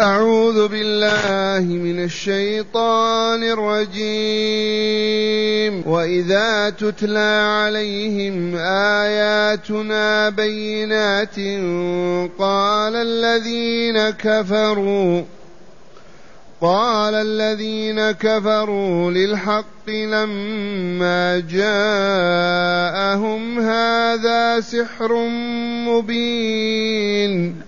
أعوذ بالله من الشيطان الرجيم. وإذا تتلى عليهم آياتنا بينات قال الذين كفروا قال الذين كفروا للحق لما جاءهم هذا سحر مبين.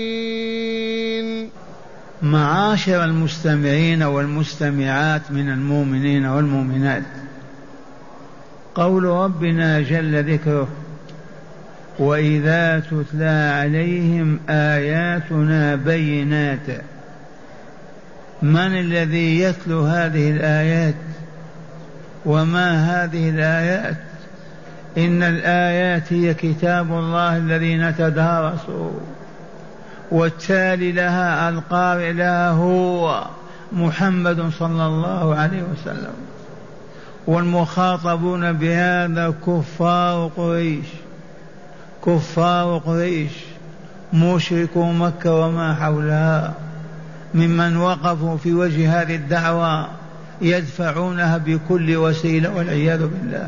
معاشر المستمعين والمستمعات من المؤمنين والمؤمنات. قول ربنا جل ذكره واذا تتلى عليهم اياتنا بينات من الذي يتلو هذه الايات وما هذه الايات ان الايات هي كتاب الله الذي نتدارسه والتالي لها القارئ لها هو محمد صلى الله عليه وسلم. والمخاطبون بهذا كفار قريش. كفار قريش. مشركو مكة وما حولها. ممن وقفوا في وجه هذه الدعوة يدفعونها بكل وسيلة والعياذ بالله.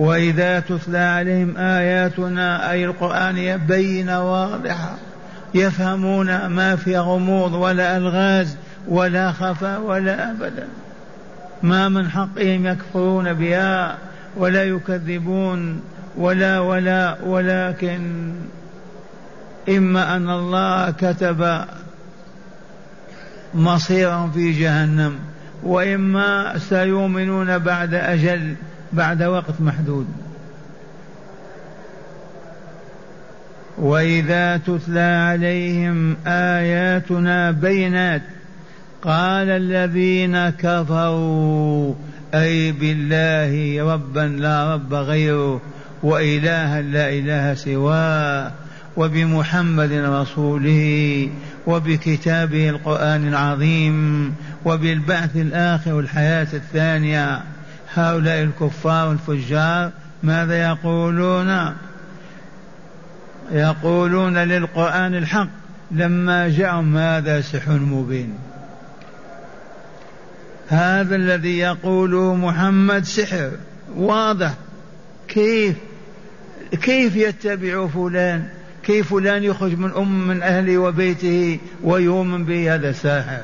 وإذا تتلى عليهم آياتنا أي القرآن بينة واضحة يفهمون ما في غموض ولا ألغاز ولا خفاء ولا أبدا ما من حقهم يكفرون بها ولا يكذبون ولا ولا ولكن إما أن الله كتب مصيرهم في جهنم وإما سيؤمنون بعد أجل. بعد وقت محدود. وإذا تتلى عليهم آياتنا بينات قال الذين كفروا أي بالله ربا لا رب غيره وإلها لا إله سواه وبمحمد رسوله وبكتابه القرآن العظيم وبالبعث الآخر والحياة الثانية. هؤلاء الكفار الفجار ماذا يقولون؟ يقولون للقرآن الحق. لما جاءهم هذا سحر مبين. هذا الذي يقوله محمد سحر. واضح. كيف؟ كيف يتبع فلان؟ كيف فلان يخرج من أم من أهله وبيته ويؤمن به هذا ساحر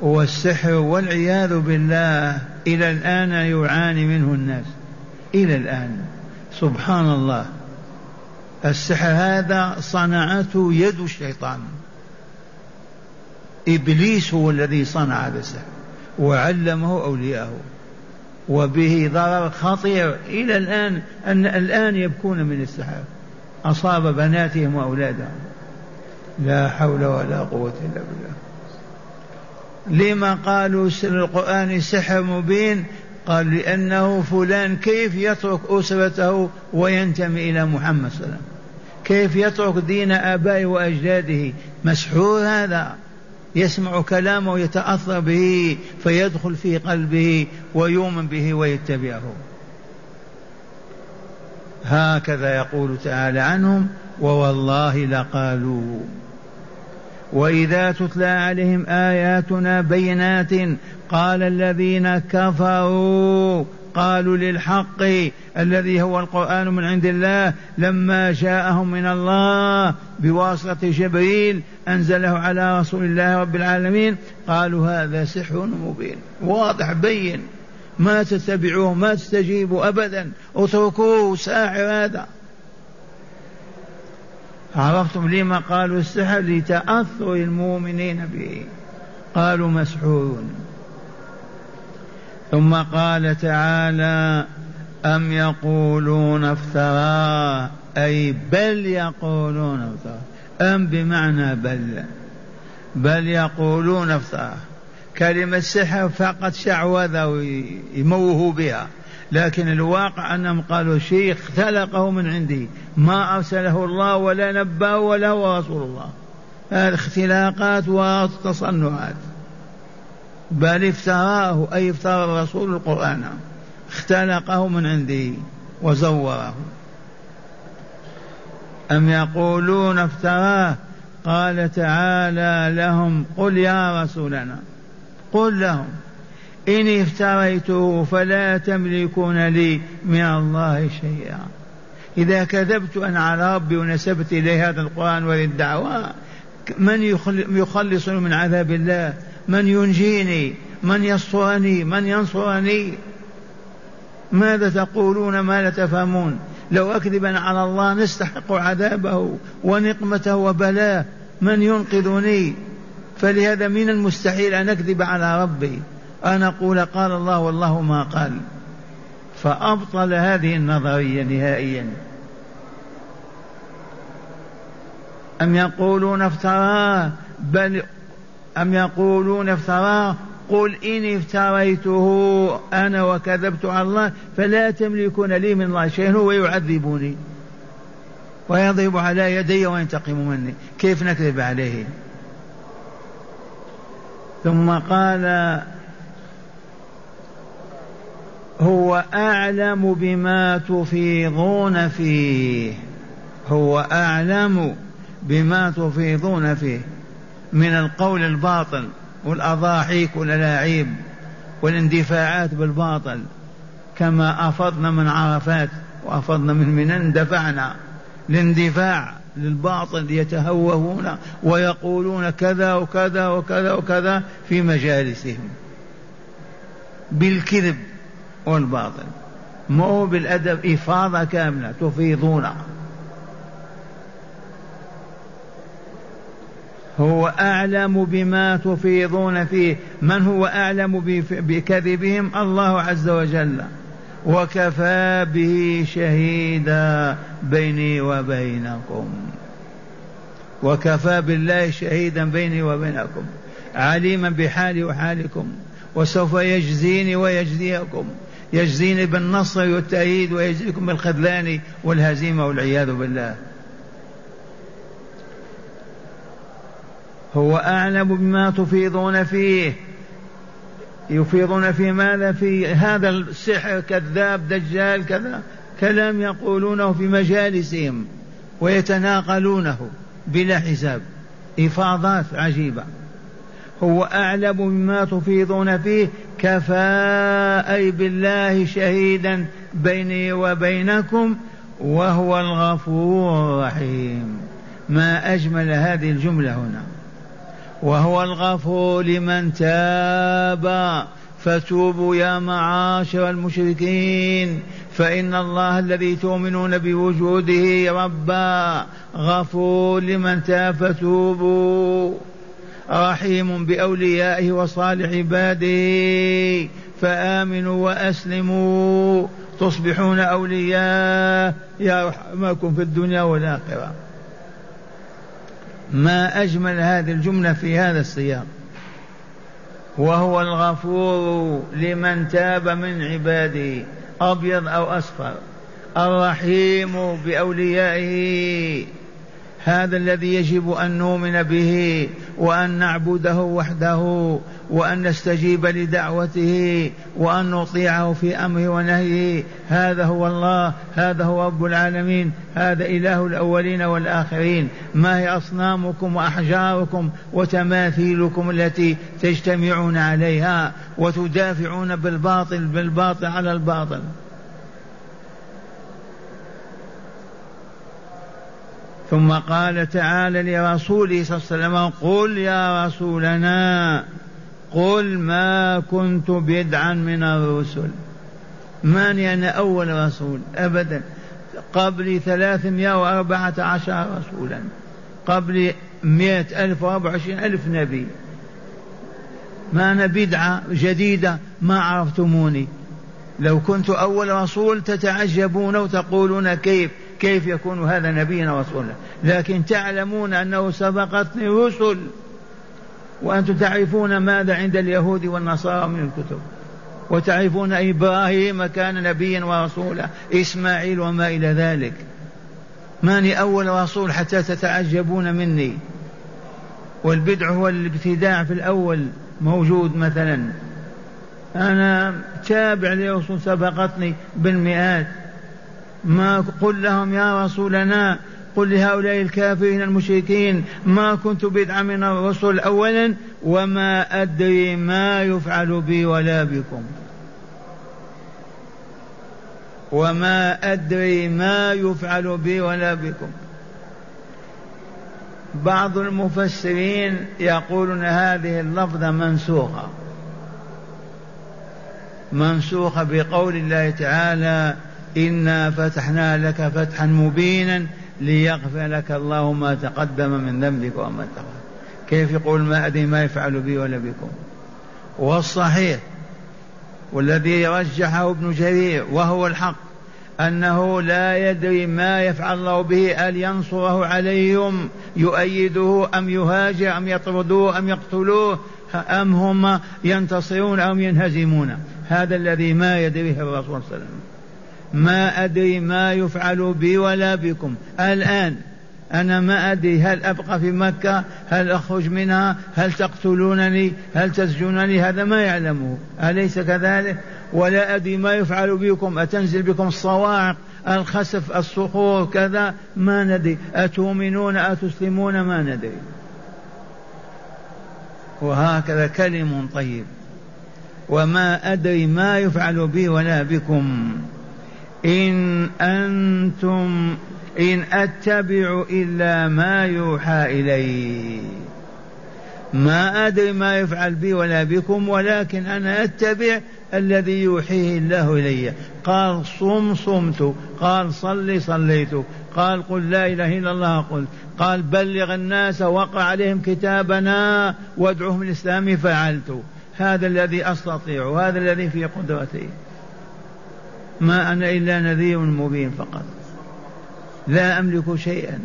والسحر والعياذ بالله إلى الآن يعاني منه الناس. إلى الآن. سبحان الله. السحر هذا صنعته يد الشيطان. إبليس هو الذي صنع هذا السحر وعلمه أولياءه. وبه ضرر خطير. إلى الآن أن الآن يبكون من السحر. أصاب بناتهم وأولادهم. لا حول ولا قوة إلا بالله. لما قالوا القرآن سحر مبين؟ قال لأنه فلان كيف يترك أسرته وينتمي إلى محمد صلى الله عليه وسلم؟ كيف يترك دين آبائه وأجداده؟ مسحور هذا. يسمع كلامه ويتأثر به فيدخل في قلبه ويؤمن به ويتبعه. هكذا يقول تعالى عنهم ووالله لقالوا واذا تتلى عليهم اياتنا بينات قال الذين كفروا قالوا للحق الذي هو القرآن من عند الله لما جاءهم من الله بواسطة جبريل أنزله على رسول الله رب العالمين قالوا هذا سحر مبين واضح بين. ما تتبعوه ما تستجيبوا أبدا. اتركوه ساحر هذا. عرفتم لما قالوا السحر لتأثر المؤمنين به. قالوا مسحورون. ثم قال تعالى أم يقولون افتراه أي بل يقولون افتراه أم بمعنى بل. بل يقولون افتراه كلمة سحر فقط شعوذة ويموهوا بها. لكن الواقع أنهم قالوا شيء اختلقه من عندي ما أرسله الله ولا نبأه ولا هو رسول الله. هذه اختلاقات وتصنعات بل افتراه أي افترى الرسول القرآن. اختلقه من عنده وزوره. أم يقولون افتراه؟ قال تعالى لهم قل يا رسولنا. قل لهم. إن افتريته فلا تملكون لي من الله شيئا. إذا كذبت أنا على ربي ونسبت إليه هذا القرآن وللدعوة من يخلصني من عذاب الله؟ من ينجيني؟ من يسترني من ينصرني؟ ماذا تقولون؟ ما لا تفهمون. لو أكذب على الله نستحق عذابه ونقمته وبلاه. من ينقذني؟ فلهذا من المستحيل أن أكذب على ربي. أن أقول قال الله والله ما قال. فأبطل هذه النظرية نهائيا. أم يقولون افتراه؟ بل أم يقولون افتراه؟ قل إن افتريته أنا وكذبت على الله فلا تملكون لي من الله شيئا هو يعذبني. ويضرب على يدي وينتقم مني. كيف نكذب عليه؟ ثم قال هو أعلم بما تفيضون فيه. هو أعلم بما تفيضون فيه. من القول الباطل والأضاحيك والألاعيب والإندفاعات بالباطل. كما أفضنا من عرفات وأفضنا من منى اندفعنا. الاندفاع للباطل يتهوهون ويقولون كذا وكذا وكذا وكذا في مجالسهم. بالكذب والباطل. مو بالأدب إفاضة كاملة تفيضون. هو أعلم بما تفيضون فيه. من هو أعلم بكذبهم؟ الله عز وجل. وكفى به شهيدا بيني وبينكم. وكفى بالله شهيدا بيني وبينكم. عليما بحالي وحالكم. وسوف يجزيني ويجزيكم. يجزيني بالنصر والتأييد ويجزيكم بالخذلان والهزيمة والعياذ بالله. هو أعلم بما تفيضون فيه. يفيضون في ماذا؟ في هذا السحر كذاب دجال كذا. كلام يقولونه في مجالسهم ويتناقلونه بلا حساب. إفاضات عجيبة. هو أعلم بما تفيضون فيه كفى أي بالله شهيدا بيني وبينكم وهو الغفور الرحيم. ما أجمل هذه الجملة هنا. وهو الغفور لمن تاب. فتوبوا يا معاشر المشركين. فإن الله الذي تؤمنون بوجوده ربا غفور لمن تاب فتوبوا. رحيم بأوليائه وصالح عباده فآمنوا وأسلموا. تصبحون أولياء يرحمكم في الدنيا والآخرة. ما أجمل هذه الجملة في هذا السياق. وهو الغفور لمن تاب من عباده أبيض أو أصفر. الرحيم بأوليائه. هذا الذي يجب أن نؤمن به وأن نعبده وحده وأن نستجيب لدعوته وأن نطيعه في أمره ونهيه. هذا هو الله هذا هو رب العالمين هذا إله الأولين والآخرين. ما هي أصنامكم وأحجاركم وتماثيلكم التي تجتمعون عليها وتدافعون بالباطل بالباطل على الباطل. ثم قال تعالى لرسوله صلى الله عليه وسلم قل يا رسولنا قل ما كنت بدعا من الرسل. ماني أنا أول رسول؟ أبدا. قبل ثلاثمائة وأربعة عشر رسولا. قبل مئة ألف وأربعة وعشرين ألف نبي. ما أنا بدعة جديدة ما عرفتموني. لو كنت أول رسول تتعجبون وتقولون كيف؟ كيف يكون هذا نبيا ورسولا لكن تعلمون أنه سبقتني رسل. وأنتم تعرفون ماذا عند اليهود والنصارى من الكتب. وتعرفون إبراهيم كان نبيا ورسولا. إسماعيل وما إلى ذلك. ماني أول رسول حتى تتعجبون مني. والبدع هو الابتداع في الأول موجود مثلا. أنا تابع لرسول سبقتني بالمئات. ما قل لهم يا رسولنا قل لهؤلاء الكافرين المشركين ما كنت بدعا من الرسل أولا وما أدري ما يفعل بي ولا بكم. وما أدري ما يفعل بي ولا بكم. بعض المفسرين يقولون هذه اللفظة منسوخة. منسوخة بقول الله تعالى إنا فتحنا لك فتحا مبينا ليغفر لك الله ما تقدم من ذنبك وما تأخر كيف يقول ما أدري ما يفعل بي ولا بكم. والصحيح والذي رجحه ابن جرير وهو الحق أنه لا يدري ما يفعل الله به هل ينصره عليهم يؤيده أم يهاجر أم يطردوه أم يقتلوه أم هم ينتصرون أم ينهزمون. هذا الذي ما يدريه الرسول صلى الله عليه وسلم. ما أدري ما يفعل بي ولا بكم. الآن أنا ما أدري هل أبقى في مكة هل أخرج منها هل تقتلونني هل تسجنني هذا ما يعلمه. أليس كذلك؟ ولا أدري ما يفعل بكم. أتنزل بكم الصواعق الخسف الصخور كذا؟ ما ندري. أتؤمنون؟ أتسلمون؟ ما ندري. وهكذا كلم طيب. وما أدري ما يفعل بي ولا بكم. إن أنتم إن أتبع إلا ما يوحى إلي. ما أدري ما يفعل بي ولا بكم ولكن أنا أتبع الذي يوحيه الله إلي. قال صم صمت. قال صل صليت. قال قل لا إله إلا الله قل. قال بلغ الناس وقع عليهم كتابنا وادعوهم الإسلام فعلت. هذا الذي أستطيع وهذا الذي في قدرتي. ما أنا إلا نذير مبين فقط. لا أملك شيئا.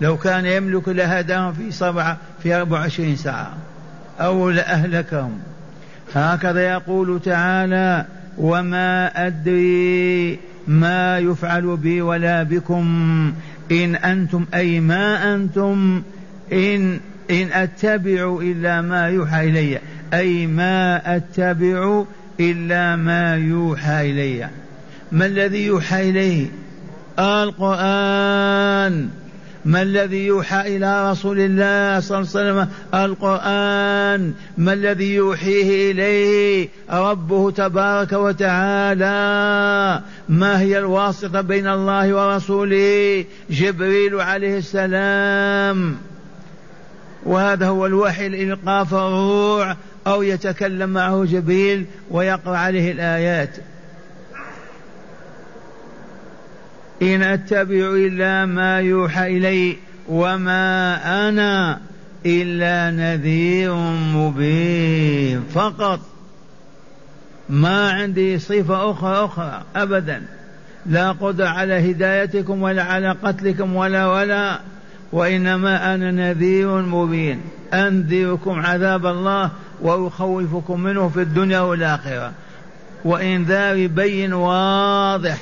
لو كان يملك لهداهم في سبعة في أربع وعشرين ساعة أو لأهلكهم. هكذا يقول تعالى وما أدري ما يفعل بي ولا بكم. إن أنتم أي ما أنتم إن إن أتبع إلا ما يوحى إلي. أي ما أتبع إلا ما يوحى إلي. ما الذي يوحى إليه؟ القرآن. ما الذي يوحى إلى رسول الله صلى الله عليه وسلم؟ القرآن. ما الذي يوحيه إليه؟ ربه تبارك وتعالى. ما هي الواسطة بين الله ورسوله؟ جبريل عليه السلام. وهذا هو الوحي الإلقاف الروع أو يتكلم معه جبريل ويقرأ عليه الآيات. إن أتبع إلا ما يوحى إلي وما أنا إلا نذير مبين. فقط ما عندي صفة أخرى أخرى أبدا. لا قدرة على هدايتكم ولا على قتلكم ولا ولا وإنما أنا نذير مبين. أنذركم عذاب الله وأخوفكم منه في الدنيا والآخرة. وإنذار بين واضح.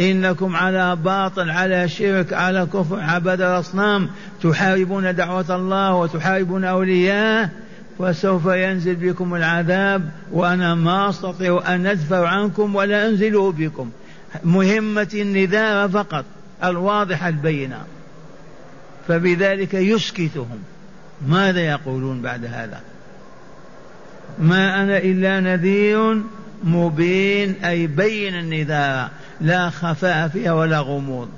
إنكم على باطل على شرك على كفر عبد الأصنام. تحاربون دعوة الله وتحاربون أولياءه فسوف ينزل بكم العذاب وأنا ما أستطيع أن أدفع عنكم ولا أنزله بكم. مهمتي النذار فقط الواضحة البينة فبذلك يسكتهم. ماذا يقولون بعد هذا؟ ما أنا إلا نذير مبين أي بين النذار. لا خفاء فيها ولا غموض.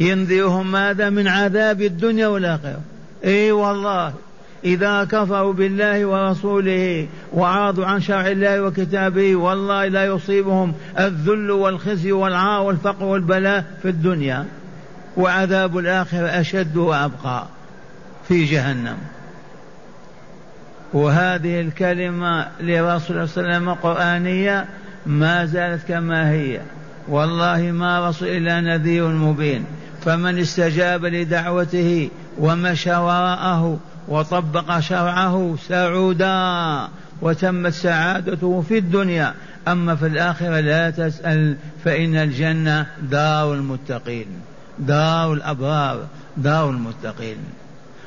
ينذرهم ماذا من عذاب الدنيا والآخرة. إي والله إذا كفروا بالله ورسوله وعاضوا عن شرع الله وكتابه والله لا يصيبهم الذل والخزي والعار والفقر والبلاء في الدنيا. وعذاب الآخرة أشد وأبقى في جهنم. وهذه الكلمة لرسول صلى الله عليه وسلم قرآنية ما زالت كما هي. والله ما رسول إلا نذير مبين. فمن استجاب لدعوته ومشى وراءه وطبق شرعه سعودا وتمت سعادته في الدنيا. أما في الآخرة لا تسأل فإن الجنة دار المتقين دار الأبرار دار المتقين.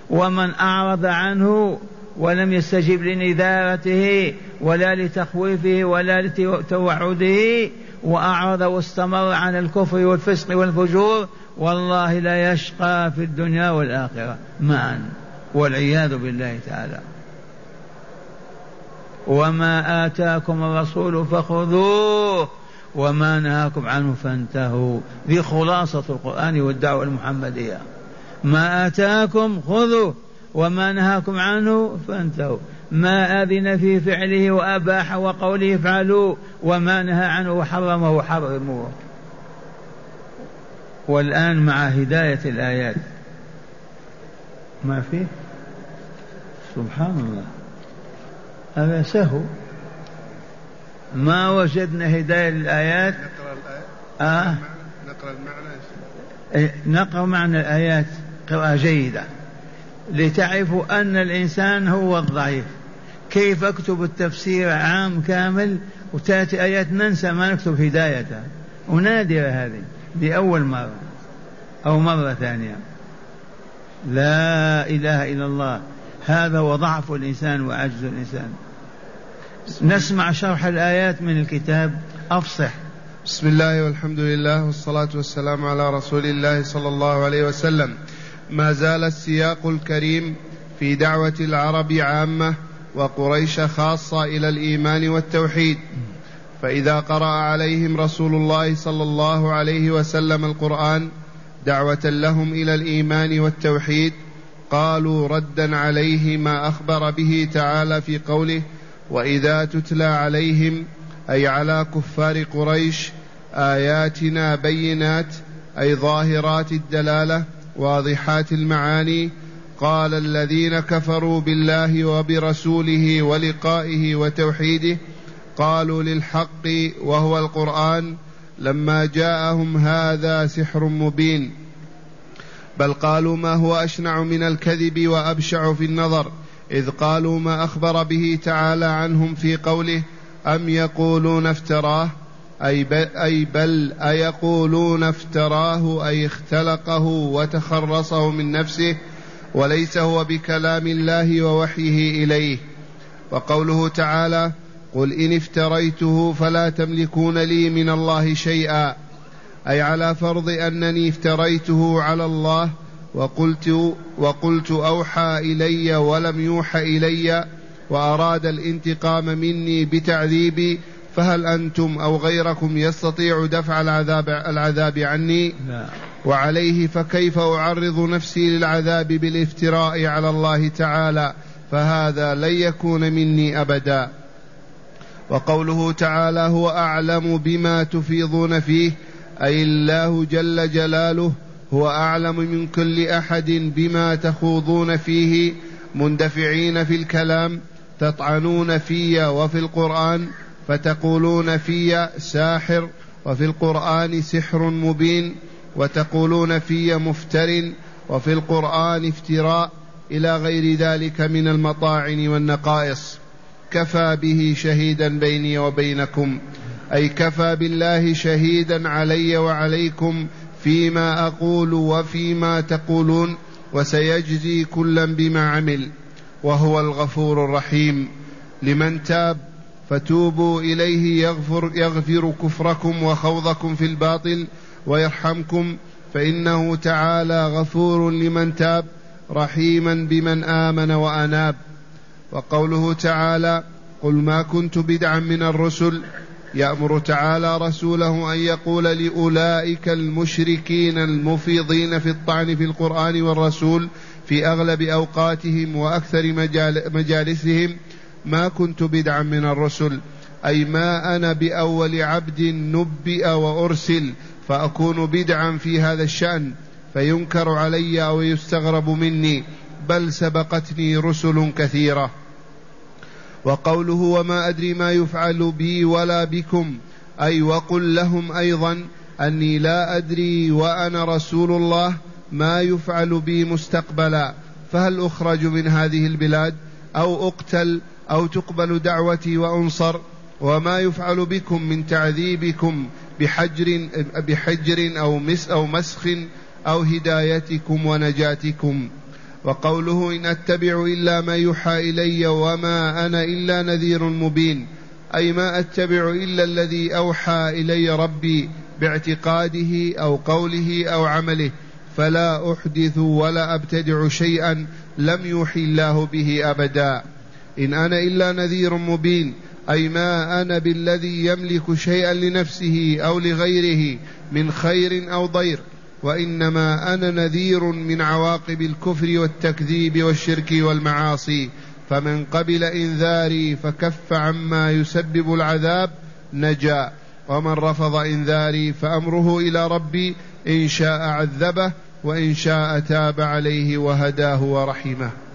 ومن أعرض عنه ولم يستجب لنذارته ولا لتخويفه ولا لتوعده وأعرض واستمر عن الكفر والفسق والفجور والله لا يشقى في الدنيا والآخرة. معا. والعياذ بالله تعالى. وما آتاكم الرسول فخذوه وما نهاكم عنه فانتهوا. ذي خلاصة القرآن والدعوة المحمدية. ما آتاكم خذوا وما نهاكم عنه فانتهوا. ما أذن في فعله وأباح وقوله افعلوا وما نهى عنه وحرمه حرموه. والآن مع هداية الآيات. ما فيه؟ سبحان الله. هذا سهو. ما وجدنا هداية للآيات؟ نقرأ الآيات. آه. نقرأ المعنى إيه، نقرأ معنى الآيات قراءة جيدة. لتعرفوا أن الإنسان هو الضعيف. كيف أكتب التفسير عام كامل وتأتي آيات ننسى ما نكتب هدايتها. ونادرة هذه لأول مرة أو مرة ثانية. لا إله إلا الله. هذا هو ضعف الإنسان وعجز الإنسان. نسمع شرح الآيات من الكتاب. أفصح. بسم الله والحمد لله والصلاة والسلام على رسول الله صلى الله عليه وسلم. ما زال السياق الكريم في دعوة العرب عامة وقريش خاصة إلى الإيمان والتوحيد. فإذا قرأ عليهم رسول الله صلى الله عليه وسلم القرآن دعوة لهم إلى الإيمان والتوحيد قالوا ردا عليه ما أخبر به تعالى في قوله وإذا تتلى عليهم أي على كفار قريش آياتنا بينات أي ظاهرات الدلالة واضحات المعاني قال الذين كفروا بالله وبرسوله ولقائه وتوحيده قالوا للحق وهو القرآن لما جاءهم هذا سحر مبين. بل قالوا ما هو أشنع من الكذب وأبشع في النظر إذ قالوا ما أخبر به تعالى عنهم في قوله أم يقولون افتراه؟ أي بل, أي بل أيقولون افتراه أي اختلقه وتخرصه من نفسه؟ وليس هو بكلام الله ووحيه إليه. وقوله تعالى قل إن افتريته فلا تملكون لي من الله شيئا. أي على فرض أنني افتريته على الله وقلت وقلت أوحى إلي ولم يوحى إلي وأراد الانتقام مني بتعذيبي فهل أنتم أو غيركم يستطيع دفع العذاب العذاب عني؟ لا. وعليه فكيف أعرض نفسي للعذاب بالافتراء على الله تعالى؟ فهذا لن يكون مني أبدا. وقوله تعالى هو أعلم بما تفيضون فيه أي الله جل جلاله هو أعلم من كل أحد بما تخوضون فيه مندفعين في الكلام تطعنون في وفي القرآن فتقولون في ساحر وفي القرآن سحر مبين وتقولون في مفتر وفي القرآن افتراء إلى غير ذلك من المطاعن والنقائص. كفى به شهيدا بيني وبينكم أي كفى بالله شهيدا علي وعليكم فيما أقول وفيما تقولون وسيجزي كلا بما عمل وهو الغفور الرحيم. لمن تاب فتوبوا إليه يغفر, يغفر كفركم وخوضكم في الباطل ويرحمكم فإنه تعالى غفور لمن تاب رحيما بمن آمن وأناب. وقوله تعالى قل ما كنت بدعا من الرسل يأمر تعالى رسوله أن يقول لأولئك المشركين المفيضين في الطعن في القرآن والرسول في أغلب أوقاتهم وأكثر مجال مجالسهم ما كنت بدعا من الرسل أي ما أنا بأول عبد نبئ وأرسل فأكون بدعا في هذا الشأن فينكر علي أو يستغرب مني بل سبقتني رسل كثيرة. وقوله وما أدري ما يفعل بي ولا بكم أي وقل لهم أيضا أني لا أدري وأنا رسول الله ما يفعل بي مستقبلا فهل أخرج من هذه البلاد أو أقتل أو تقبل دعوتي وأنصر وما يفعل بكم من تعذيبكم بحجر بحجر أو مس أو مسخ أو هدايتكم ونجاتكم. وقوله إن أتبع إلا ما يوحى إلي وما أنا إلا نذير مبين. أي ما أتبع إلا الذي أوحى إلي ربي باعتقاده أو قوله أو عمله. فلا أحدث ولا أبتدع شيئا لم يوحي الله به أبدا. إن أنا إلا نذير مبين أي ما أنا بالذي يملك شيئا لنفسه أو لغيره من خير أو ضير وإنما أنا نذير من عواقب الكفر والتكذيب والشرك والمعاصي. فمن قبل إنذاري فكف عما يسبب العذاب نجا ومن رفض إنذاري فأمره إلى ربي إن شاء عذبه وإن شاء تاب عليه وهداه ورحمه.